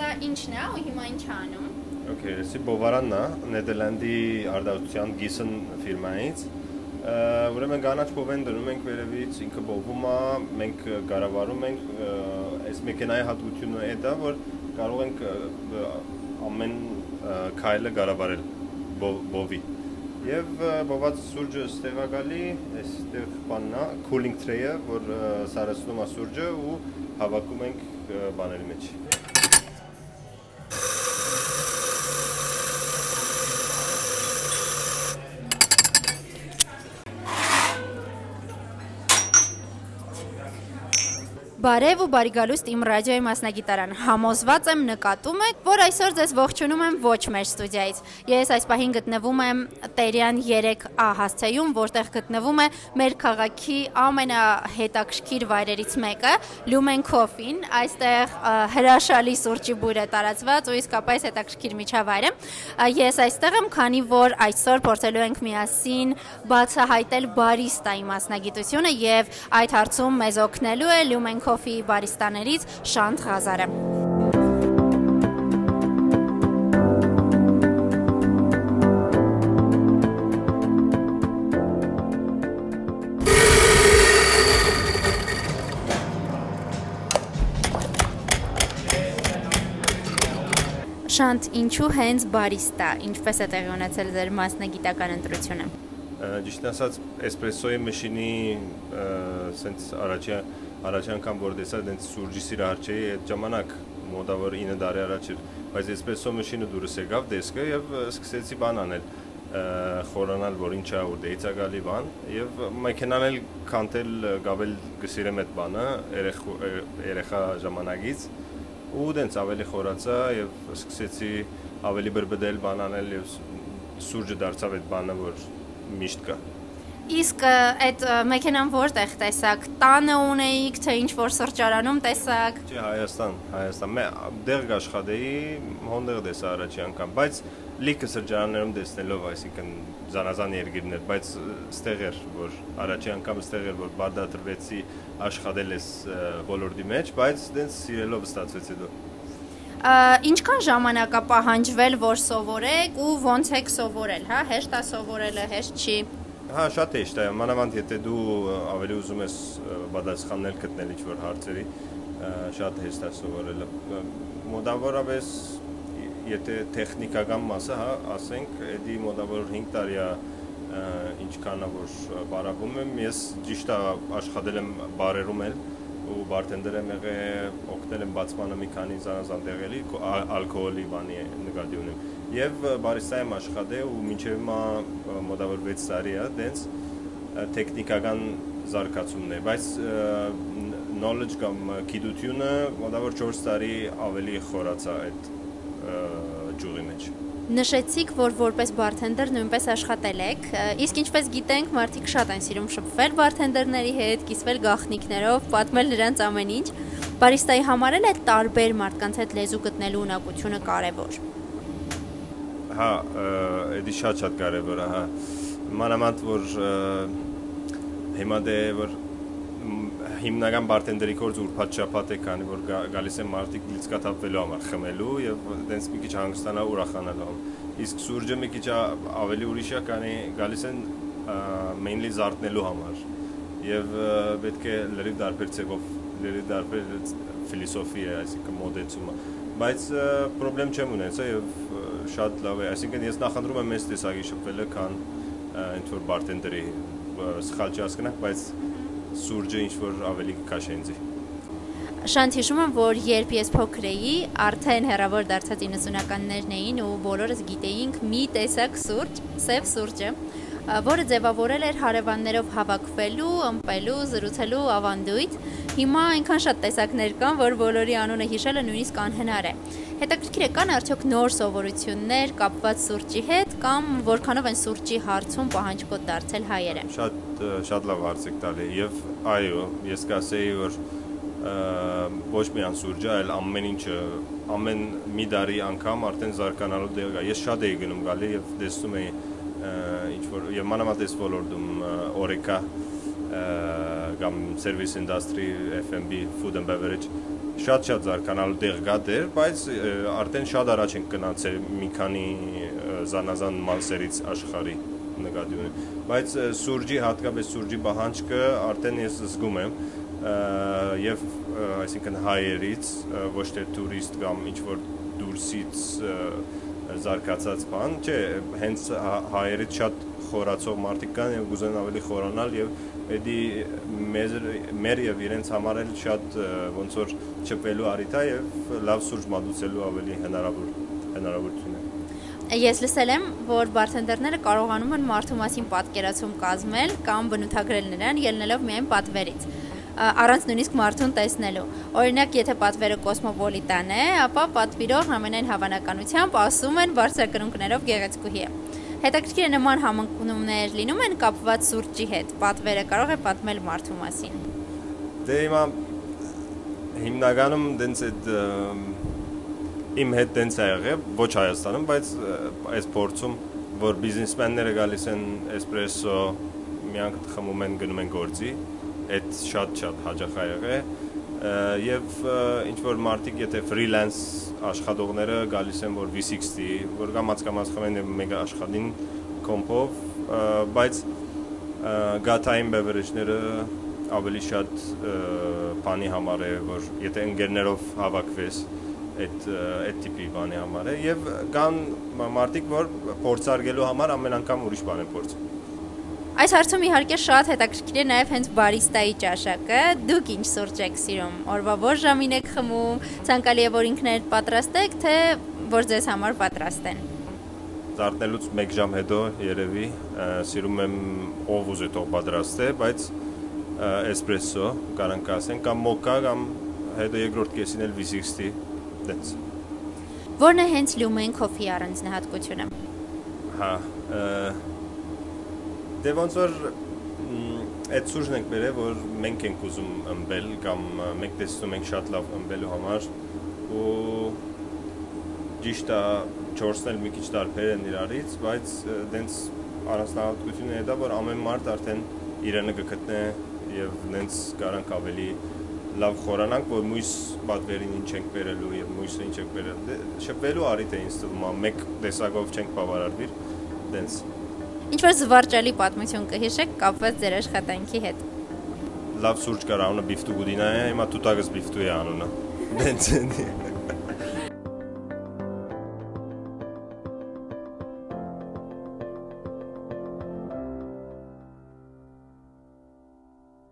Սա ինչն է ու հիմա ինչ անում։ Okay, սի բովարանն է, Նեդերլանդի արդարության Gießen ֆիրմայից։ Ուրեմն կանաչ բովեն դնում ենք վերևից, ինքը բովում է, մենք կառավարում ենք այս մեքենայի հատկությունը է դա, որ կարող ենք ամեն քայլը կառավարել բովի։ Եվ բոված սուրճը ստեղա գալի, այստեղ բանն է, cooling tray-ը, որ սարսնում է սուրճը ու հավաքում ենք բաների մեջ։ Բարև ու բարի գալուստ իմ ռադիոյի մասնագիտարան։ Համոզված եմ նկատում եք, որ այսօր ձեզ ողջունում եմ ոչ մեր ստուդիայից։ Ես այս պահին գտնվում եմ Տերյան 3A հասցեում, որտեղ գտնվում է մեր քաղաքի ամենահետաքրքիր վայրերից մեկը՝ Lumen Coffee-ն։ Այստեղ հրաշալի սուրճի բույր է տարածված ու իսկապես հետաքրքիր միջավայր է։ Ես այստեղ եմ, քանի որ այսօր փորձելու ենք միասին բացահայտել բարիստայի մասնագիտությունը եւ այդ հարցում մեզ օգնելու է Lumen Coffee բարիստաներից Շանթ Ղազարը։ Շանթ, ինչու հենց բարիստա, ինչպես է տեղի ունեցել ձեր մասնագիտական ընտրությունը։ Ճիշտ ասած, էսպրեսոյի մաշինի սենց առաջի առաջ անգամ որ տեսա դենց սուրճի սիրահարչեի այդ ժամանակ մոտավոր 9 տարի առաջ էր, բայց էսպրեսո մաշինը դուրս եկավ դեսկը եւ սկսեցի բան անել խորանալ որ ինչա ու դեից է գալի բան եւ մեքենան էլ կանտել գավել գսիրեմ այդ բանը երեխա ժամանակից ու դենց ավելի խորացա եւ սկսեցի ավելի բրբդել բան անել եւ սուրճը դարձավ այդ բանը որ միշտ կա Իսկ այդ մեքենան որտեղ տեսակ։ Տանը ունեիք, թե ինչ որ սրճարանում տեսակ։ Չէ, Հայաստան, Հայաստան։ Մե դեղ աշխատեի, հոնդեղ տեսա առաջի անգամ, բայց լիքը սրճարաններում տեսնելով, այսինքն զանազան երկիրներ, բայց ստեղ էր, որ առաջի անգամ ստեղ էր, որ բարդատրվեցի աշխատել ես ոլորտի մեջ, բայց դենց սիրելով ստացվեց հետո ինչքան ժամանակ է պահանջվել, որ սովորեք ու ոնց եք սովորել, հա, հեշտ է սովորելը, հեշտ չի։ Հա, շատ է, մանավանդ եթե դու ավելի ուզում ես պատասխանել գտնել ինչ-որ հարցերի, շատ հեշտ է սովորելը։ Մոտավորապես եթե տեխնիկական մասը, հա, ասենք, էդի մոտավոր 5 տարի է ինչքան է որ բարապում եմ, ես ճիշտ աշխատել եմ բարերում էլ ու բարտենդեր եմ եղել, օգնել եմ բացմանը մի քանի զանազան տեղերի, ալկոհոլի բանի նկատի ունեմ։ Եվ բարիստա եմ աշխատել ու մինչև հիմա մոտավոր 6 տարի է, դենց տեխնիկական զարգացումն է, բայց knowledge կամ գիտությունը մոտավոր 4 տարի ավելի խորացա այդ ջուրի մեջ։ Նշեցիք, որ որպես բարթենդեր նույնպես աշխատել եք, իսկ ինչպես գիտենք, մարդիկ շատ են սիրում շփվել բարթենդերների հետ, կիսվել գաղտնիքներով, պատմել նրանց ամեն ինչ։ Բարիստայի համար էլ է տարբեր մարդկանց հետ լեզու գտնելու ունակությունը կարևոր։ Հա, դա շատ-շատ կարևոր է, հա։ Մանավանդ որ հիմա դե որ հիմնական բարտենդերի կորձ ուրբաթ շաբաթ է, քանի որ գալիս են մարդիկ լիցկաթափվելու համար խմելու եւ դենց մի քիչ հանգստանա ուրախանալու։ Իսկ սուրճը մի քիչ ավելի ուրիշ է, քանի գալիս են mainly զարթնելու համար։ Եվ պետք է լրիվ դարբեր ցեղով, լրիվ դարբեր ֆիլիսոֆի է, այսինքն մոդեցումը։ Բայց խնդրեմ չեմ ունեցա եւ շատ լավ է, այսինքն ես նախընտրում եմ այս տեսակի շփվելը, քան ինչ որ բարտենդերի սխալ չհասկանաք, բայց սուրճը ինչ որ ավելի կաշենձի։ Շանթ հիշում եմ, որ երբ ես փոքր էի, արդեն հերավոր դարձած 90-ականներն էին ու բոլորս գիտեինք մի տեսակ սուրճ, սև սուրճը, որը ձևավորել էր հարևաններով հավաքվելու, ըմպելու, զրուցելու ավանդույթ։ Հիմա այնքան շատ տեսակներ կան, որ բոլորի անունը հիշելը նույնիսկ անհնար է։ Հետաքրքիր է կան արդյոք նոր սովորություններ կապված սուրճի հետ կամ որքանով են սուրճի հարցում պահանջկոտ դարձել հայերը։ Շատ շատ լավ հարց եք տալի եւ այո, ես կասեի որ ոչ միայն սուրճը, այլ ամեն ինչը ամեն մի դարի անգամ արդեն զարգանալու դեղ է։ Ես շատ էի գնում գալի եւ տեսնում էի ինչ որ եւ մանավանդ ոլորտում օրեկա կամ service industry, F&B, food and beverage շատ-շատ զարգանալու տեղ կա դեր, բայց արդեն շատ առաջ ենք գնացել մի քանի զանազան մասերից աշխարհի նկատի ունեմ։ Բայց սուրճի, հատկապես սուրճի բահանջքը արդեն ես զգում եմ եւ այսինքն հայերից ոչ թե տուրիստ կամ ինչ որ դուրսից զարգացած բան, չէ, հենց հայերից շատ խորացող մարդիկ կան եւ գուզեն ավելի խորանալ եւ Էդի մեր մեր եւ իրենց համար էլ շատ ոնց որ չպելու արիթ է եւ լավ սուրճ մատուցելու ավելի հնարավոր հնարավորություն է։ Ես լսել եմ, որ բարթենդերները կարողանում են մարդու մասին պատկերացում կազմել կամ բնութագրել նրան ելնելով միայն պատվերից առանց նույնիսկ մարդուն տեսնելու։ Օրինակ, եթե պատվերը կոսմոպոլիտան է, ապա պատվիրող ամենայն հավանականությամբ ասում են բարձրակրունկներով գեղեցկուհի է։ Հետաքրքիր է նման համընկնումներ լինում են կապված սուրճի հետ։ Պատվերը կարող է պատմել մարդու մասին։ Դե հիմա հիմնականում դենց այդ իմ հետ դենց է եղել, ոչ Հայաստանում, բայց այս փորձում, որ բիզնեսմենները գալիս են էսպրեսո, մի անգամ խմում են, գնում են գործի, այդ շատ-շատ հաջող է եղել եւ ինչ որ մարդիկ եթե ֆրիլանս աշխատողները գալիս են որ V60 որ կամ անցկամած խմեն եւ մեգա աշխատին կոմպով բայց գաթային բևերեջները ավելի շատ բանի համար է որ եթե ընկերներով հավաքվես այդ այդ տիպի բանի համար է եւ կան մարդիկ որ փորձարկելու համար ամեն անգամ ուրիշ բան են փորձում Այս հարցում իհարկե շատ հետաքրքիր է նաև հենց բարիստայի ճաշակը։ Դուք ինչ սուրճ եք սիրում։ Օրվա որ ժամին եք խմում, ցանկալի է որ ինքներդ պատրաստեք, թե որ ձեզ համար պատրաստեն։ Զարտնելուց 1 ժամ հետո երևի սիրում եմ ով ուզի թող պատրաստե, բայց էսպրեսո կարանք ասեն կամ մոկա կամ հետո երկրորդ կեսին էլ V60 դենց։ Որն է հենց լյումեն կոֆի առանձնահատկությունը։ Հա, Դե ոնց որ այդ սուրճն ենք բերել, որ մենք ենք ուզում ըմբել կամ մենք տեսնում ենք շատ լավ ըմբելու համար ու ճիշտ է չորսնել մի քիչ տարբեր են իրարից, բայց դենց առանձնահատկությունը դա որ ամեն մարդ արդեն իրենը կգտնե եւ դենց garank ավելի լավ խորանանք, որ մույս պատվերին ինչ ենք բերելու եւ մույսը ինչ ենք բերել։ դե Շփվելու արիտ է թվում, մեկ տեսակով չենք բավարարվիր, դենց Ինչ որ զվարճալի պատմություն կհիշեք կապված ձեր աշխատանքի հետ։ Լավ սուրճ կար անունը Բիֆտու Գուդինա է, հիմա Տուտագս Բիֆտու է անունը։ Դենց